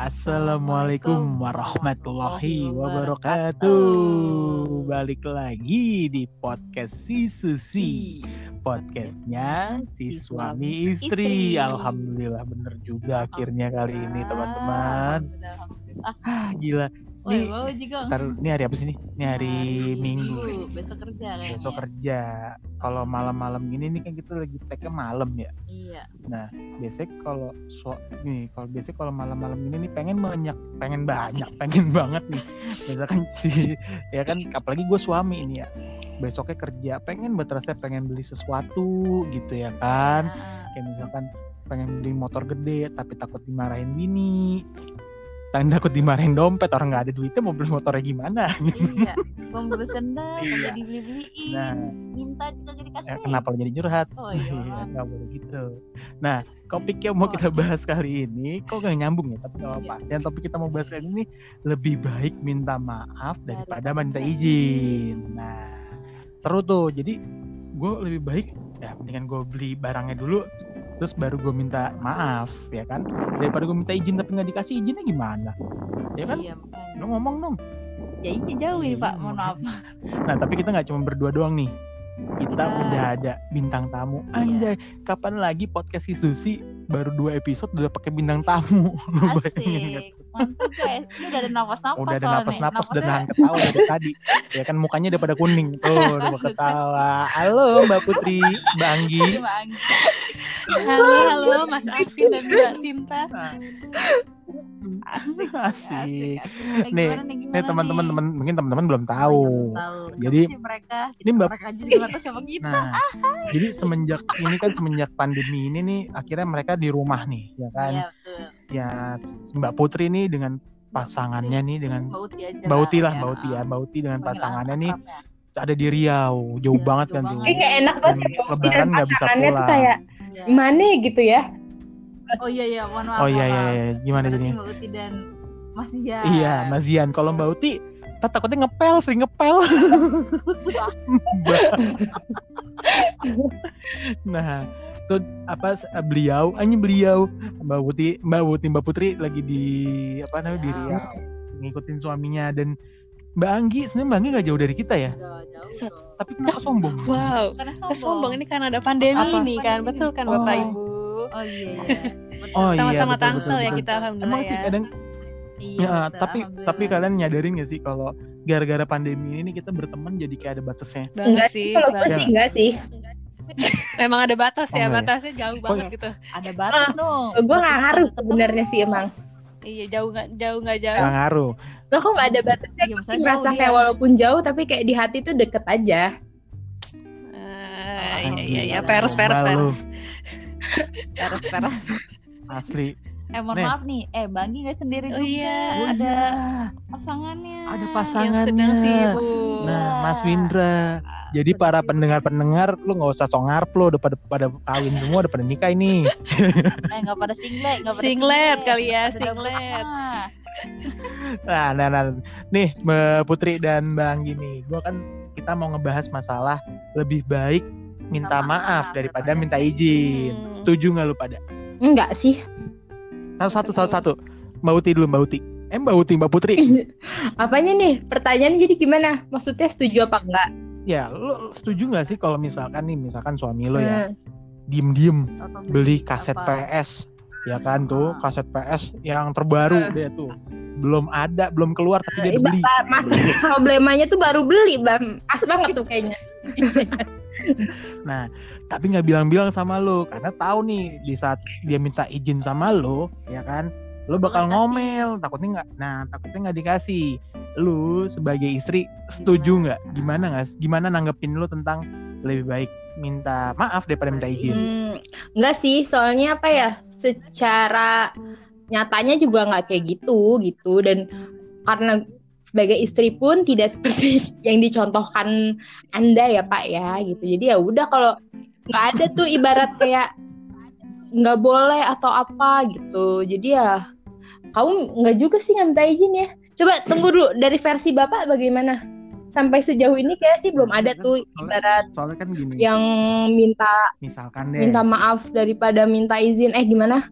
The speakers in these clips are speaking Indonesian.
Assalamualaikum warahmatullahi wabarakatuh. Balik lagi di podcast si Susi. Podcastnya si suami istri. Alhamdulillah bener juga akhirnya kali ini teman-teman. Ah gila. Woi, Nih, wow juga. ntar, ini hari apa sih nih? Ini hari Minggu. Besok kerja kayaknya. Besok kerja. Kalau malam-malam gini nih kan kita lagi tag malam ya. Iya. biasanya kalau so nih kalau biasanya kalau malam-malam ini nih pengen banyak pengen banyak pengen banget nih misalkan si ya kan apalagi gue suami ini ya besoknya kerja pengen rasanya pengen beli sesuatu gitu ya kan Nah, kayak misalkan pengen beli motor gede tapi takut dimarahin bini dan takut dimarahin dompet orang nggak ada duitnya mau beli motornya gimana iya. Pembeli sendal, Iya. kagak dibeli-beliin. nah Minta juga jadi kasih. ya, kenapa lo jadi curhat Oh iya. nggak boleh gitu. Nah, topik yang mau Oh, kita iya. bahas kali ini, kok gak nyambung ya, tapi gak apa-apa. Yang topik kita mau bahas kali ini lebih baik minta maaf daripada minta izin. Nah, seru tuh. Jadi gue lebih baik ya mendingan gue beli barangnya dulu, terus baru gue minta maaf, ya kan? Daripada gue minta izin tapi nggak dikasih izinnya gimana? Ya kan? Iya. Lo ngomong dong. Ya iya jauh ini, Iya, Pak. Mohon maaf. Nah, tapi kita nggak cuma berdua doang nih. Kita Iya. udah ada bintang tamu. Iya. Anjay, kapan lagi podcast si Susi baru dua episode udah pakai bintang tamu. Asik. Mantap guys. Ini udah ada napas-napas Udah ada soalnya. napas-napas udah nahan ketawa dari tadi. Ya kan mukanya udah pada kuning. Tuh, udah mau ketawa. Halo Mbak Putri, Mbak Anggi. Halo, halo Mas Afin dan Mbak Sinta. Asik. Asik. asik. Nih, gimana nih, gimana Nih teman-teman teman mungkin teman-teman belum Oh, tahu. iya, tahu. Jadi- mereka Ini Mbak mereka aja juga tahu siapa kita. Nah, jadi semenjak ini kan semenjak pandemi ini nih akhirnya mereka di rumah nih, ya kan? Iya betul. Ya Mbak Putri nih dengan pasangannya nih dengan Mbak Uti aja. Mbak Uti lah, ya. Mbak Uti ya, Mbak Uti dengan pasangannya nih akrabnya. ada di Riau, jauh Iya, banget jauh kan tuh. banget. Kayak enak Dan banget ya lebaran nggak bisa pasangannya tuh pulang. kayak Iya. mana gitu ya Oh iya iya, mohon maaf. Oh iya iya, iya. gimana jadinya? Mbak Uti dan Mas Dian. Iya, Mas Zian. Kalau Mbak Uti, tak takutnya ngepel, sering ngepel. nah, tuh apa s- beliau, hanya beliau, Mbak Uti, Mbak Uti, Mbak Putri lagi di apa namanya di Riau, ngikutin suaminya dan Mbak Anggi sebenarnya Mbak Anggi nggak jauh dari kita ya, Jauh, jauh, Set. jauh. tapi kenapa sombong? Wow, Karena kesombong ini karena ada pandemi Apa? ini kan, betul kan Bapak Oh. Ibu? Oh iya iya. Oh, iya, Sama-sama betul, tangsel betul, ya betul. kita alhamdulillah Emang sih ya. kadang Iya, Ya, betul, tapi alhamdulillah. tapi kalian nyadarin gak sih kalau gara-gara pandemi ini kita berteman jadi kayak ada batasnya. Enggak sih. sih kalau gue banget. sih enggak sih Memang ada batas Oh, ya, ya? batasnya jauh banget gitu. ada batas dong. gue nggak ngaruh sebenarnya sih emang Iya, jauh nggak jauh nggak jauh. Nggak ngaruh. lo kok nggak ada batasnya Iya, merasa jauh kayak dia. walaupun jauh tapi kayak di hati tuh deket aja Ah, iya iya iya, Gila, pers pers gombal lu. pers. Peres peres. Asli. Eh mohon Nih. maaf nih. Eh Banggi nggak sendiri Oh juga. iya. Ada pasangannya. Ada Yang pasangannya. sedang sibuk. Nah, Mas Windra. Jadi para pendengar-pendengar lu nggak usah songar lo udah pada pada kawin semua udah pada nikah ini. Eh nggak pada singlet, nggak pada Singlet kali ya, singlet. Nah, nah, nah. Nih Mbak Putri dan Bang Gini, gua kan kita mau ngebahas masalah lebih baik minta Minta maaf daripada minta izin. Hmm. Setuju nggak lu pada? enggak sih Satu satu satu satu. Mbak Uti dulu Mbak Uti. Eh Mbak Uti Mbak Putri. apanya nih pertanyaannya jadi gimana maksudnya setuju apa enggak ya, lu setuju nggak sih kalau misalkan nih misalkan suami lo ya Hmm. diem-diem Atau beli kaset apa? PS ya kan tuh Ah. kaset PS yang terbaru Hmm. deh tuh belum ada belum keluar tapi dia Eh, beli masa problemanya tuh baru beli bang pas banget tuh kayaknya nah tapi nggak bilang-bilang sama lo karena tahu nih di saat dia minta izin sama lo ya kan lo bakal Nggak ngomel takutnya nggak nah takutnya nggak dikasih. Lu sebagai istri setuju nggak? Gimana nggak gimana nanggepin lo tentang lebih baik minta maaf daripada minta izin? Hmm, enggak sih, soalnya apa ya? Secara nyatanya juga nggak kayak gitu gitu dan karena sebagai istri pun tidak seperti yang dicontohkan Anda ya Pak ya gitu. Jadi ya udah kalau nggak ada tuh ibarat kayak nggak boleh atau apa gitu. Jadi ya kamu nggak juga sih nggak minta izin ya. Coba tunggu dulu dari versi Bapak bagaimana? Sampai sejauh ini kayak sih belum ada tuh ibarat soalnya kan gini yang minta misalkan deh minta maaf daripada minta izin eh gimana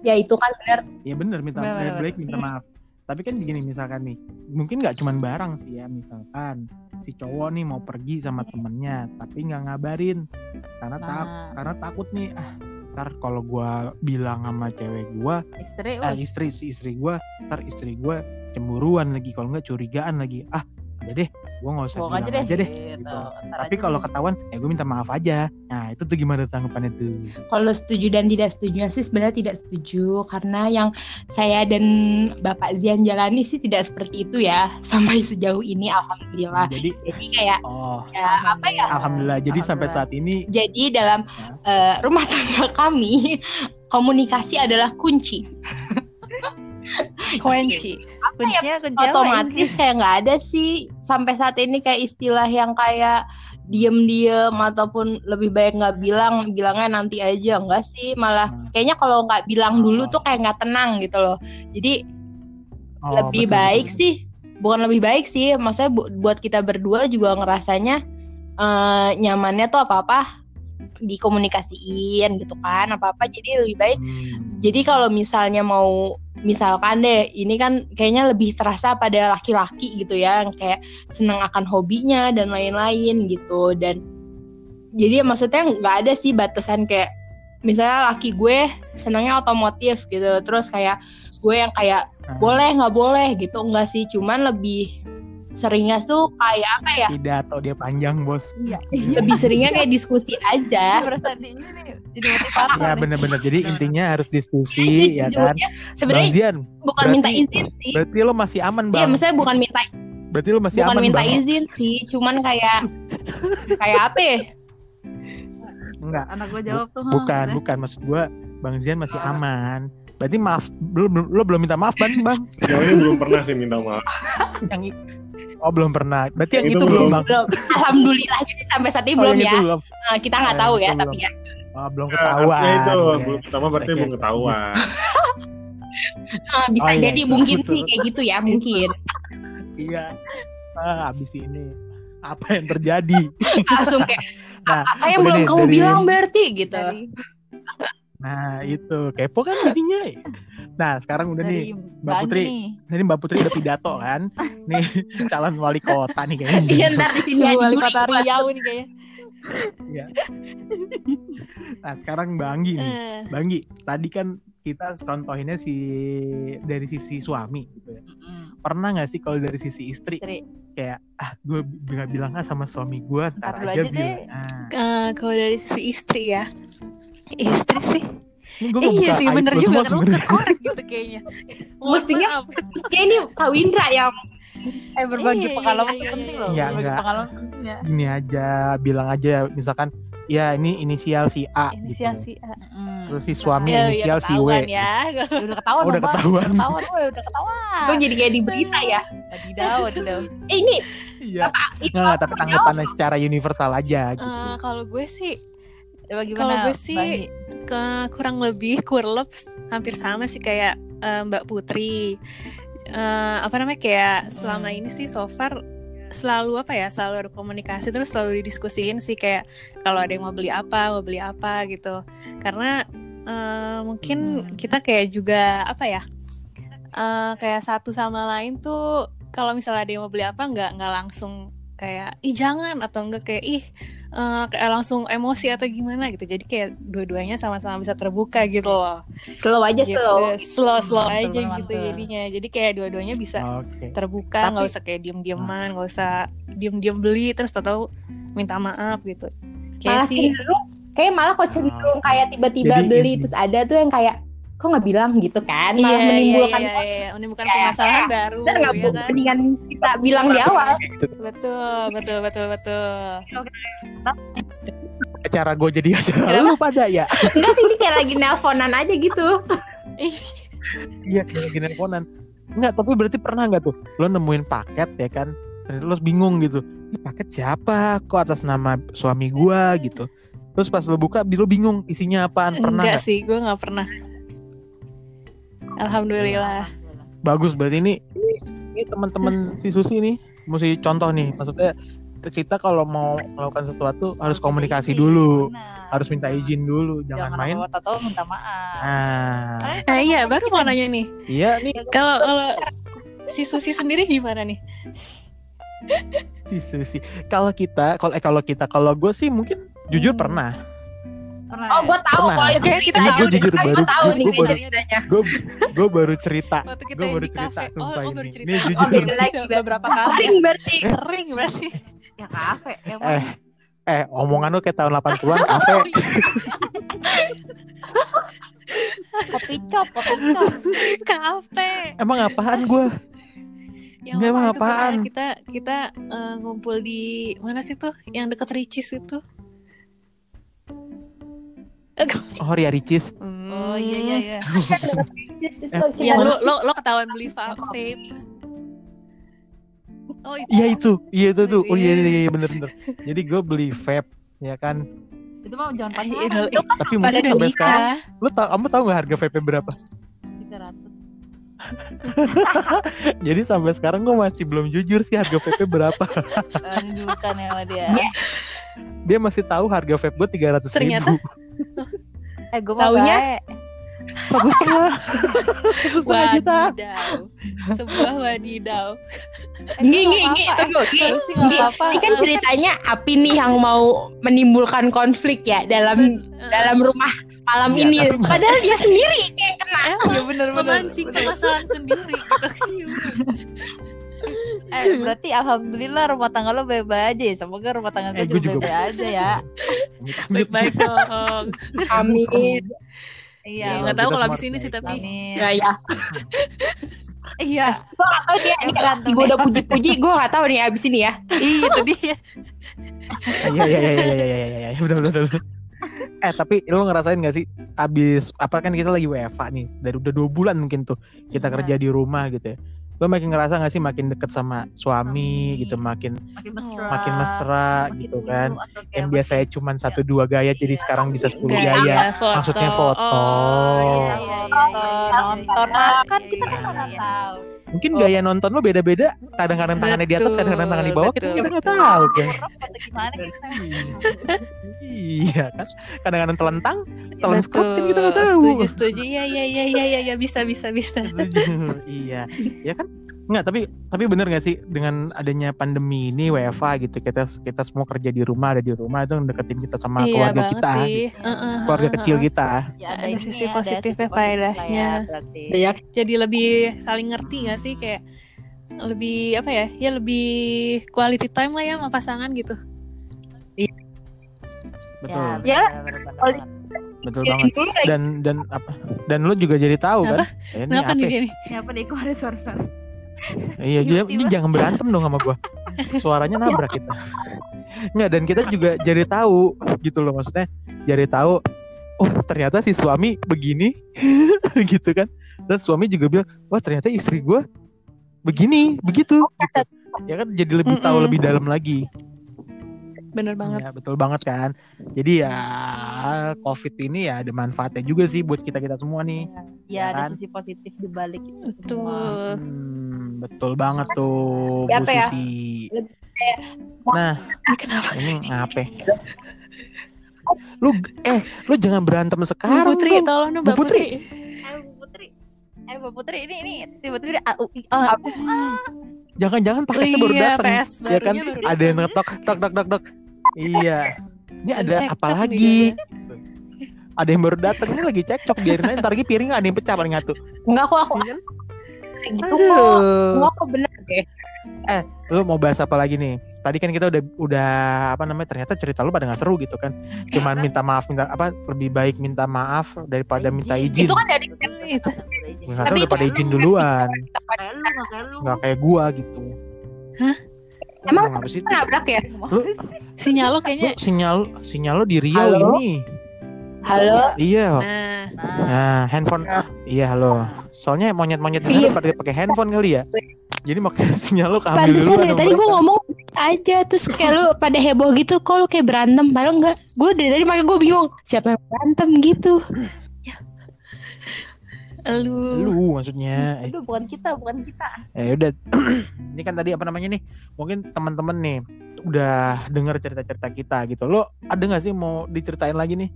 ya itu kan benar ya bener minta Bener, bener, baik minta maaf tapi kan begini misalkan nih mungkin nggak cuman barang sih ya misalkan si cowok nih mau pergi sama temennya tapi nggak ngabarin karena tak Nah, karena takut nih ah ntar kalau gua bilang sama cewek gua istri, eh, istri si istri gua ntar istri gua cemburuan lagi kalau nggak curigaan lagi. Ah udah deh gua nggak usah bilang aja deh. aja deh gitu. gitu. Tapi kalau ketahuan ya gue minta maaf aja nah itu tuh gimana tanggapannya tuh kalau setuju dan tidak setuju sih sebenarnya tidak setuju karena yang saya dan Bapak Zian jalani sih tidak seperti itu ya sampai sejauh ini alhamdulillah jadi jadi kayak oh ya apa ya alhamdulillah jadi sampai Alhamdulillah. saat ini jadi dalam eh, rumah tangga kami komunikasi adalah kunci Kunci. kuncinya kunci apa, otomatis kayak nggak ada sih. Sampai saat ini kayak istilah yang kayak diem-diem ataupun lebih baik nggak bilang bilangnya nanti aja. Enggak sih malah Hmm. kayaknya kalau nggak bilang dulu Oh. tuh kayak nggak tenang gitu loh. Jadi oh, lebih betul, baik sih. Bukan lebih baik sih maksudnya bu- buat kita berdua juga ngerasanya eh, nyamannya tuh apa apa dikomunikasiin gitu kan apa apa jadi lebih baik. Hmm. jadi kalau misalnya mau misalkan deh ini kan kayaknya lebih terasa pada laki-laki gitu ya yang kayak seneng akan hobinya dan lain-lain gitu. Dan jadi maksudnya nggak ada sih batasan kayak misalnya laki gue senangnya otomotif gitu terus kayak gue yang kayak Ah, boleh nggak boleh gitu enggak sih. Cuman lebih seringnya tuh kayak apa ya? Pidato dia panjang bos. Iya. lebih seringnya kayak diskusi aja. Di ini nih, jadi motivator ya nih. bener-bener. Jadi intinya harus Jadi diskusi ya kan? Bang sebenarnya Zian bukan berarti- minta izin sih. berarti lo masih aman Iya, bang. maksudnya bukan minta berarti lo masih bukan aman minta bang. izin sih, cuman kayak kayak apa? ya? enggak Anak gue jawab tuh. bukan "Hah, bukan. Maksud gua Bang Zian masih Oh. aman. Berarti maaf belum lo belum minta maaf bang bang. Sejauh ini belum pernah sih minta maaf. yang oh belum pernah berarti yang Itu itu, belum belum. bang Belum. Alhamdulillah jadi sampai saat ini Oh, belum ya. belum Nah, kita nggak Eh, tahu ya, tapi ya. oh, belum Nah, ketahuan artinya itu Oke. belum pertama berarti Oke. belum ketahuan. Nah, bisa Oh, iya, jadi iya, mungkin betul. sih kayak gitu ya, mungkin. iya ah, abis ini apa yang terjadi Langsung kayak nah apa yang belum kamu dari- bilang berarti gitu. Dari, nah itu kepo kan jadinya nah sekarang udah nih dari Mbak Bang Putri. nih. Jadi Mbak Putri udah pidato kan nih calon wali kota nih kayaknya Iya ntar di sini wali kota. Riau nih kayaknya. nah sekarang Banggi nih Eh, Banggi tadi kan kita contohinnya si dari sisi suami gitu ya Mm-mm. pernah nggak sih kalau dari sisi istri Istri. kayak ah gue bilang bilang ah sama suami gue ntar Ntar aja aja bilang deh. ah eh, kalau dari sisi istri ya. Istri sih. ini gue iya sih bener juga kan lu kekorek gitu kayaknya. Mestinya-. Kayak ini Kak Windra yang Eh berbagi Iya, iya, pengalaman iya, iya, penting iya. loh. Iya, berbagi enggak. pengalaman penting ya. gini aja bilang aja misalkan ya ini inisial si A Inisial gitu. si A. Mm. terus si suami Ya, inisial ya, si W ya. Ya, udah ketahuan Oh, udah ketahuan. Ketahuan, udah ketahuan. kok jadi kayak di berita ya. Wadidaw, wadidaw. Eh, ini iya nggak tapi tanggapannya secara universal aja gitu Eh, kalau gue sih Coba gimana? Kalau gue sih, ke kurang lebih kurlep hampir sama sih kayak eh, Mbak Putri. Eh, apa namanya kayak selama Hmm. ini sih so far selalu apa ya selalu ada komunikasi terus selalu didiskusiin sih kayak kalau ada yang mau beli apa mau beli apa gitu karena eh, mungkin Hmm. kita kayak juga apa ya eh, kayak satu sama lain tuh kalau misalnya ada yang mau beli apa nggak nggak langsung kayak ih jangan atau enggak kayak ih eh, kayak langsung emosi atau gimana gitu jadi kayak dua-duanya sama-sama bisa terbuka gitu loh slow aja gitu. slow. slow slow Mantul, aja mantul. gitu jadinya jadi kayak dua-duanya bisa oke terbuka Tapi- nggak usah kayak diem-dieman nggak usah diem-diem beli terus tahu minta maaf gitu Malah kayak sih cenderung kayak malah kok cenderung kayak tiba-tiba Jadi beli ini- terus ada tuh yang kayak kok nggak bilang gitu kan? Iya, malah iya, menimbulkan iya, iya, iya. menimbulkan Kayak- permasalahan baru Bener nggak ya kan? Mendingan kita bilang di awal. Betul betul betul betul. Cara gue jadi acara Kenapa? lu pada ya? Enggak sih ini kayak lagi nelponan aja gitu. Iya kayak gini teleponan Enggak, tapi berarti pernah nggak tuh? Lo nemuin paket ya kan? Terus lo bingung gitu. Ini paket siapa? Kok atas nama suami gua gitu? Terus pas lo buka lo bingung isinya apaan? Pernah enggak nggak? sih gue nggak pernah alhamdulillah. Bagus berarti ini ini, ini teman-teman si Susi nih mesti contoh nih. Maksudnya kita kalau mau melakukan sesuatu harus komunikasi izin, dulu. benar. harus minta izin dulu jangan, main. apa tahu minta maaf. Nah. Nah iya baru mau nanya nih. iya nih. Kalau kalau si Susi sendiri gimana nih? si Susi. Kalau kita kalau eh kalau kita kalau gue sih mungkin jujur Hmm. pernah pernah Oh, ya? gue tahu Pernah. kalau itu Oke, kita Ini tahu gue deh. jujur baru tahu gue nih baru ceritanya. gue gue baru cerita gue baru cerita sumpah oh, oh, ini baru cerita. ini Oh, jujur beda lagi, lagi beberapa kali. Sering berarti. Sering berarti. ya kafe ya eh eh omongan lu kayak tahun 80-an kafe kopi cop kopi cop Kafe. emang apaan gue Ini emang apaan? Kita kita eh, ngumpul di mana sih tuh? Yang deket Ricis itu. Eh, oh Ria Ricis. Oh iya iya iya. Yang lo lo lo ketahuan beli va- vape. Oh itu. iya itu. Iya itu tuh. Oh iya Iya. iya, iya bener bener. Jadi gue beli vape ya kan? Itu mah jangan Eh, panjang. Eh, tapi Pada mungkin sampai sekarang lu tau kamu tahu nggak harga vape berapa? Tiga ratus. Jadi sampai sekarang gue masih belum jujur sih harga vape berapa. Bukan ya dia. Iya. dia masih tahu harga vape gue tiga ratus Ternyata- ribu eh gue mau Taunya? satu setengah satu setengah juta. Sebuah wadidaw. Ngi, ngi, ngi, tunggu, ngi. Ngi, Ini kan ceritanya Api nih yang mau menimbulkan konflik ya dalam dalam rumah malam Iya, ini. Padahal dia sendiri yang kena. Eh, ya bener bener memancing permasalahan sendiri gitu. eh berarti alhamdulillah rumah tangga lo bebe aja ya. Semoga rumah tangga gue eh, juga, juga bebe aja ya. Baik-baik dong. Amin. Iya, ya, nggak tahu kalau abis ini sih tapi. Ya ya. Iya. Gue gak tau dia ini kan gue udah puji-puji, gue gak tau nih abis ini ya. Iya itu dia. Iya iya iya iya iya iya iya. Eh tapi lo ngerasain gak sih abis apa kan kita lagi WFA nih dari udah dua bulan mungkin tuh kita iya. kerja di rumah gitu ya lo makin ngerasa gak sih makin deket sama suami, Suami. gitu makin makin mesra makin mesra makin gitu dulu kan yang biasanya cuma satu dua gaya jadi Iya. sekarang bisa 10 Gaya, gaya foto. Maksudnya foto. Oh, iya, iya, iya, foto iya, nonton iya, iya, kan iya, kita iya, kan mana iya. tahu mungkin gaya nonton lo beda-beda kadang-kadang tangannya di atas kadang-kadang tangan di bawah kita betul, kita nggak tahu kan? gimana kita iya kan? Kadang-kadang telentang telan skop kan kita nggak tahu. Setuju, setuju. Iya, iya, iya, iya, iya, iya, bisa, bisa, bisa. Iya. Ya kan nggak tapi tapi bener nggak sih dengan adanya pandemi ini WFA gitu kita kita semua kerja di rumah ada di rumah itu deketin kita sama iya keluarga banget kita sih. gitu. Heeh, keluarga heeh, kecil kita ya Ada ini, sisi ada positif sisi ya, positif faedahnya. ya, berarti Banyak. Jadi lebih saling ngerti gak sih kayak lebih apa ya? Ya lebih quality time lah ya sama pasangan gitu. betul Ya, bener, bener, kalau bener. betul banget dulu lagi. dan dan apa dan lu juga jadi tahu Apa? kan eh, ini Kenapa apa nih ya? dia nih? Kok ada suara-suara iya dia, ini jangan berantem dong sama gua. Suaranya nabrak kita. Nggak dan kita juga jadi tahu gitu loh maksudnya jadi tahu oh ternyata si suami begini. Gitu kan. Dan suami juga bilang wah ternyata istri gua begini begitu gitu. ya kan jadi lebih tahu Mm-mm. lebih dalam lagi Bener banget. ya betul banget kan jadi ya covid ini ya ada manfaatnya juga sih buat kita kita semua nih ya ada kan? sisi positif di balik itu Betul. semua Hmm, betul banget tuh Ya, Bu apa ya? Nah, Ini kenapa ini sih? ngapain? Lu eh lu jangan berantem Bu sekarang. Putri, dong. tolong dong Bu Mbak Putri. Putri. eh Bu Putri eh Bu Putri ini ini tiba-tiba ah, uh, ih, ah, Jangan-jangan Oh paketnya baru iya, datang. Ya kan? baru Ada yang ngetok tok tok tok tok. Iya. Ini Ada apa lagi? Ada yang baru datang ini lagi cekcok biarin aja ntar lagi piring ada yang pecah paling satu. Enggak kok aku Iya kan? kayak gitu kok. Aduh. Gua kok bener deh. Lu mau bahas apa lagi nih? Tadi kan kita udah udah apa namanya ternyata cerita lu pada nggak seru gitu kan. Cuman minta maaf minta apa lebih baik minta maaf daripada minta izin. Itu kan dari Itu. Tapi udah itu pada lu izin duluan. nggak kayak lu nggak kayak gua gitu. Emang apa sih? nabrak ya? Sinyal lo Lu kayaknya. sinyal sinyal lo di Riau Halo? ini. Halo. Iya. Nah, nah Nah, handphone. Nah. Iya, halo. Soalnya monyet-monyet Iya. ini pada pakai handphone kali ya. Jadi makanya sinyal lo keambil Pantesan duluan dari sama tadi gue ngomong aja terus kayak lu pada heboh gitu kok lu kayak berantem padahal enggak gue dari tadi makanya gue bingung siapa yang berantem gitu lu. Lu maksudnya. Eh, itu bukan kita bukan kita Eh udah. ini kan tadi apa namanya nih? Mungkin teman-teman nih udah denger cerita-cerita kita gitu. Lo ada nggak sih mau diceritain lagi nih?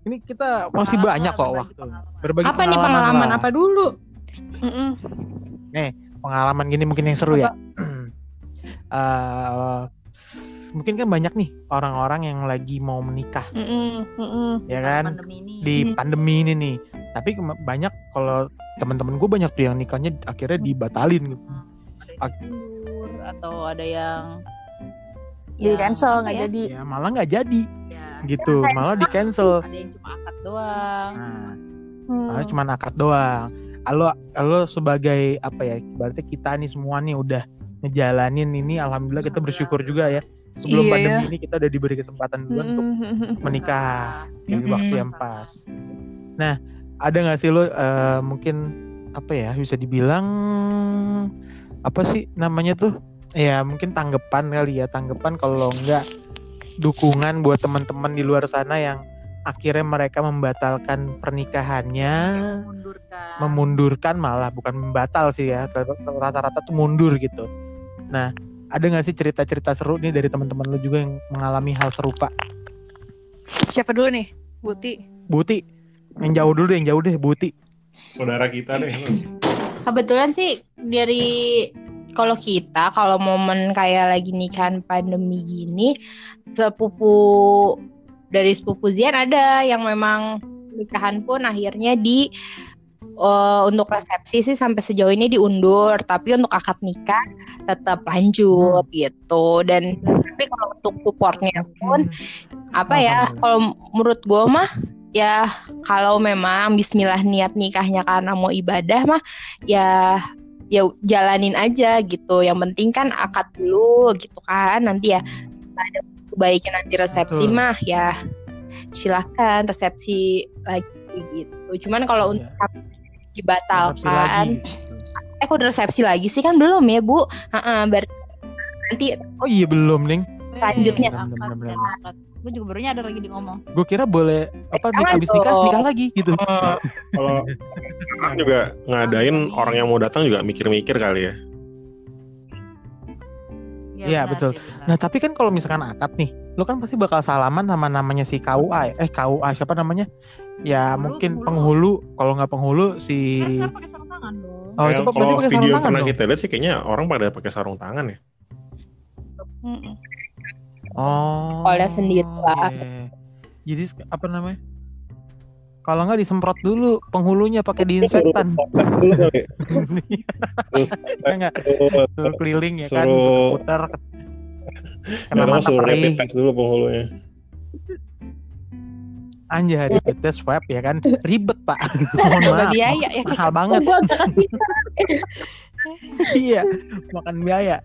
Ini kita masih Pengalaman, banyak kok waktu. pengalaman. Berbagi Apa nih pengalaman lah. apa dulu? Mm-mm. Pengalaman gini mungkin yang seru ya. Eh, s- mungkin kan banyak nih orang-orang yang lagi mau menikah, Mm-mm. Mm-mm. ya kan? Pandemi ini. Di pandemi ini nih. Tapi banyak kalau teman-teman gue banyak tuh yang nikahnya akhirnya dibatalin gitu. ada yang mundur atau ada yang Jadi yang cancel nggak ya? jadi. Ya malah nggak jadi Ya, gitu, malah di cancel. ada yang cuma akad doang. Nah, Hmm. malah cuma akad doang. Lo lo sebagai apa ya? Berarti kita nih semua nih udah ngejalanin ini alhamdulillah kita bersyukur juga ya. Sebelum Iya, pandemi ya. ini kita udah diberi kesempatan juga untuk Mm-mm. menikah di waktu yang pas. Nah, ada nggak sih lo eh, mungkin apa ya bisa dibilang apa sih namanya tuh? Ya mungkin tanggapan kali ya tanggapan kalau nggak dukungan buat teman-teman di luar sana yang akhirnya mereka membatalkan pernikahannya, Mengundurkan. memundurkan malah bukan membatal sih ya rata-rata tuh mundur gitu. Nah, ada nggak sih cerita-cerita seru nih dari teman-teman lo juga yang mengalami hal serupa? Siapa dulu nih? Buti. Buti, yang jauh dulu deh, yang jauh deh, Buti. Saudara kita deh. Kebetulan sih dari kalau kita kalau momen kayak lagi nikahan pandemi gini sepupu dari sepupu Zian ada yang memang nikahan pun akhirnya di eh, untuk resepsi sih sampai sejauh ini diundur. Tapi untuk akad nikah tetap lanjut gitu. Dan tapi kalau untuk supportnya pun apa ya kalau menurut gue mah ya kalau memang Bismillah niat nikahnya karena mau ibadah mah ya ya jalanin aja gitu. Yang penting kan akad dulu gitu kan. Nanti ya ada baiknya nanti resepsi Betul. mah ya silakan resepsi lagi gitu. Cuman kalau untuk Resepsi dibatalkan eh kok udah resepsi lagi sih? Kan belum ya bu. Heeh, ber- nanti Oh iya belum, Ning. Selanjutnya. akad, Gue juga baru nyadar lagi di ngomong. Gue kira boleh apa nih Jangan abis nikah nikah lagi gitu. mm, Kalau orang juga ngadain orang yang mau datang juga mikir-mikir kali ya. Iya, benar, betul. benar. Nah tapi kan kalau misalkan akad nih, lo kan pasti bakal salaman sama namanya si KUA, ya. eh KUA siapa namanya? Ya Penghulu, mungkin penghulu. penghulu, kalau nggak penghulu si Eh, sekarang pakai sarung tangan dong. Oh, itu kalau pakai video yang pernah dong? kita lihat sih kayaknya orang pada pakai sarung tangan ya. Mm-mm. Oh. Oleh sendiri lah. oke. Jadi apa namanya? Kalau nggak disemprot dulu penghulunya pakai diinfektan. Terus Ya nggak? Suruh keliling ya kan, Suruh- putar kena mata suruh rapid perih. test dulu penghulunya. Anjay, rapid test swab ya kan, ribet pak. Mohon maaf, biaya ya. mahal banget. iya, makan biaya.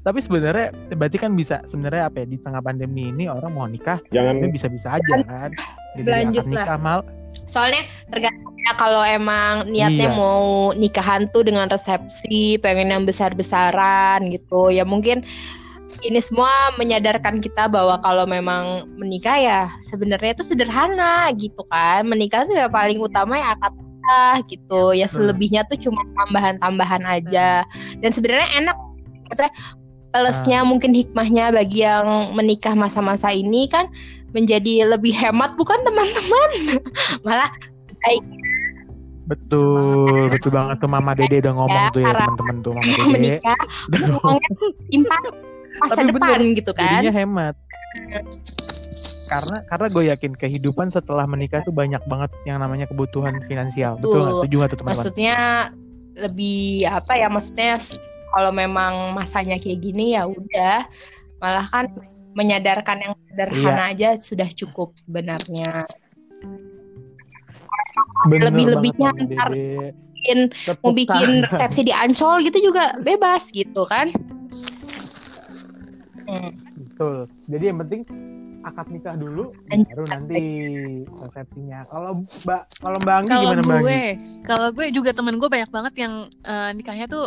Tapi sebenarnya berarti kan bisa sebenarnya apa ya di tengah pandemi ini orang mau nikah, Jangan bisa-bisa aja kan. Jadi Lanjut lah. nikah mal, soalnya tergantung ya kalau emang niatnya Iya. mau nikahan tuh dengan resepsi pengen yang besar-besaran gitu ya mungkin ini semua menyadarkan kita bahwa kalau memang menikah ya sebenarnya itu sederhana gitu kan menikah tuh ya paling utama ya akad nikah gitu ya selebihnya tuh cuma tambahan-tambahan aja dan sebenarnya enak sih. Maksudnya plusnya mungkin hikmahnya bagi yang menikah masa-masa ini kan menjadi lebih hemat bukan teman-teman malah betul, betul banget tuh Mama Dede udah ngomong Ya, tuh ya teman-teman tuh Mama Dede. menikah Udah ngomong. uangnya tuh simpan masa Tapi depan bener, gitu kan Jadinya hemat. Karena karena gue yakin kehidupan setelah menikah tuh banyak banget yang namanya kebutuhan finansial. Betul? Betul. Setuju nggak tuh teman-teman? maksudnya lebih apa ya maksudnya kalau memang masanya kayak gini ya udah malah kan menyadarkan yang sederhana aja sudah cukup sebenarnya Bener lebih-lebihnya ntar bikin Tepuk mau bikin tangan. resepsi di Ancol gitu juga bebas gitu kan Hmm, Betul. Jadi yang penting akad nikah dulu, Lanjut. baru nanti resepsinya. Kalau Mbak, kalau Mbak Anggi Kalau gimana Mbak Anggi? gue, kalau gue juga temen gue banyak banget yang eh, nikahnya tuh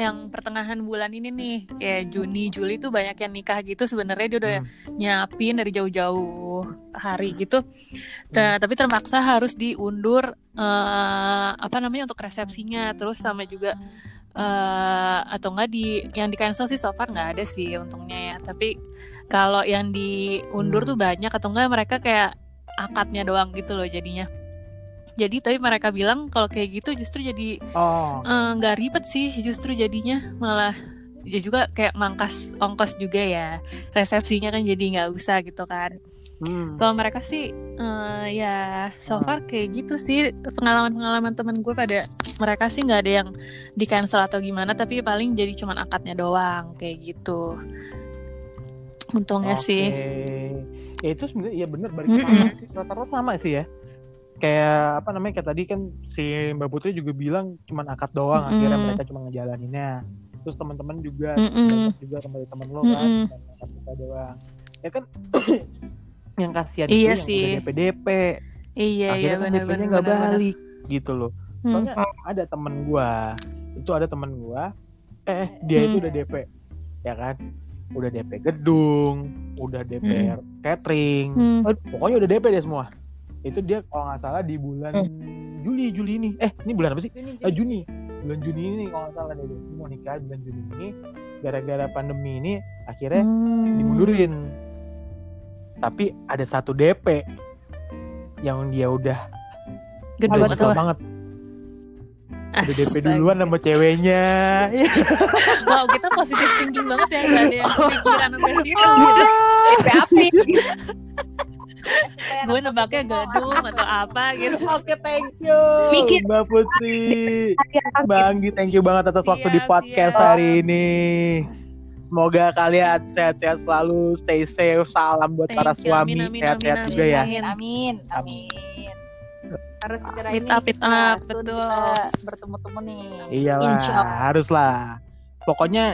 yang pertengahan bulan ini nih kayak Juni Juli tuh banyak yang nikah gitu sebenarnya dia udah Hmm. nyiapin dari jauh-jauh hari gitu Hmm. Ta- tapi terpaksa harus diundur eh, apa namanya untuk resepsinya terus sama juga eh atau enggak di yang di cancel sih so far nggak ada sih untungnya ya tapi kalau yang diundur Hmm. tuh banyak atau enggak mereka kayak akadnya doang gitu loh jadinya jadi tapi mereka bilang kalau kayak gitu justru jadi Oh, eh, nggak ribet sih justru jadinya. Malah ya juga kayak mangkas ongkos juga ya. Resepsinya kan jadi nggak usah gitu kan. Hmm. kalau mereka sih eh, ya so far kayak gitu sih. Pengalaman-pengalaman temen gue pada mereka sih nggak ada yang di cancel atau gimana tapi paling jadi cuman akadnya doang kayak gitu. Untungnya Oke. sih. Ya itu sebenarnya iya bener balik Mm-mm. sama sih. Rata-rata sama sih ya. Kayak apa namanya kayak tadi kan si Mbak Putri juga bilang cuman akad doang akhirnya Mm-mm. mereka cuma ngejalaninnya. Terus teman-teman juga Mm-mm. banyak juga teman teman lo kan cuman akad kita doang. Ya kan yang kasihan Iya itu yang sih. udah DP DP iya iya akhirnya kan benar DP-nya nggak balik gitu loh. Hmm. Soalnya ada temen gua itu ada temen gua eh dia itu Hmm. udah DP ya kan udah DP gedung udah DP catering Hmm. pokoknya udah DP deh semua itu dia kalau nggak salah di bulan Juli Juli ini. Eh ini bulan apa sih? Eh, Juni. Bulan Juni ini kalau nggak salah dia mau nikah bulan Juni ini gara-gara pandemi ini akhirnya Hmm. dimundurin. Tapi ada satu DP yang dia udah atau banget udah DP duluan sama ceweknya. Wow kita positif thinking banget ya nggak ada yang kepikiran sampai situ. DP api gue nebaknya gedung atau apa gitu Oke, thank you. Mikir. Mbak Putri. Mbak Anggi, thank you banget atas waktu di podcast siap. hari ini. Semoga kalian sehat-sehat selalu, stay safe. Salam buat Thank para you. suami, sehat-sehat amin, juga ya. Amin, amin, amin. Harus segera ini up, betul. kita bertemu-temu nih. Iyalah, Insya Allah. haruslah. Pokoknya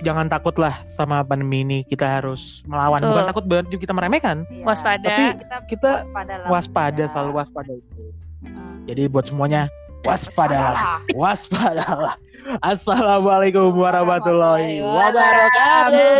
jangan takut lah sama pandemi ini. Kita harus melawan. Betul. Bukan takut berarti kita meremehkan. Iya. waspada Tapi- Kita, Kita waspada lah. waspada, Ya. selalu waspada itu. Heeh. Jadi buat semuanya, waspadalah. Waspadalah. Assalamualaikum warahmatullahi wabarakatuh.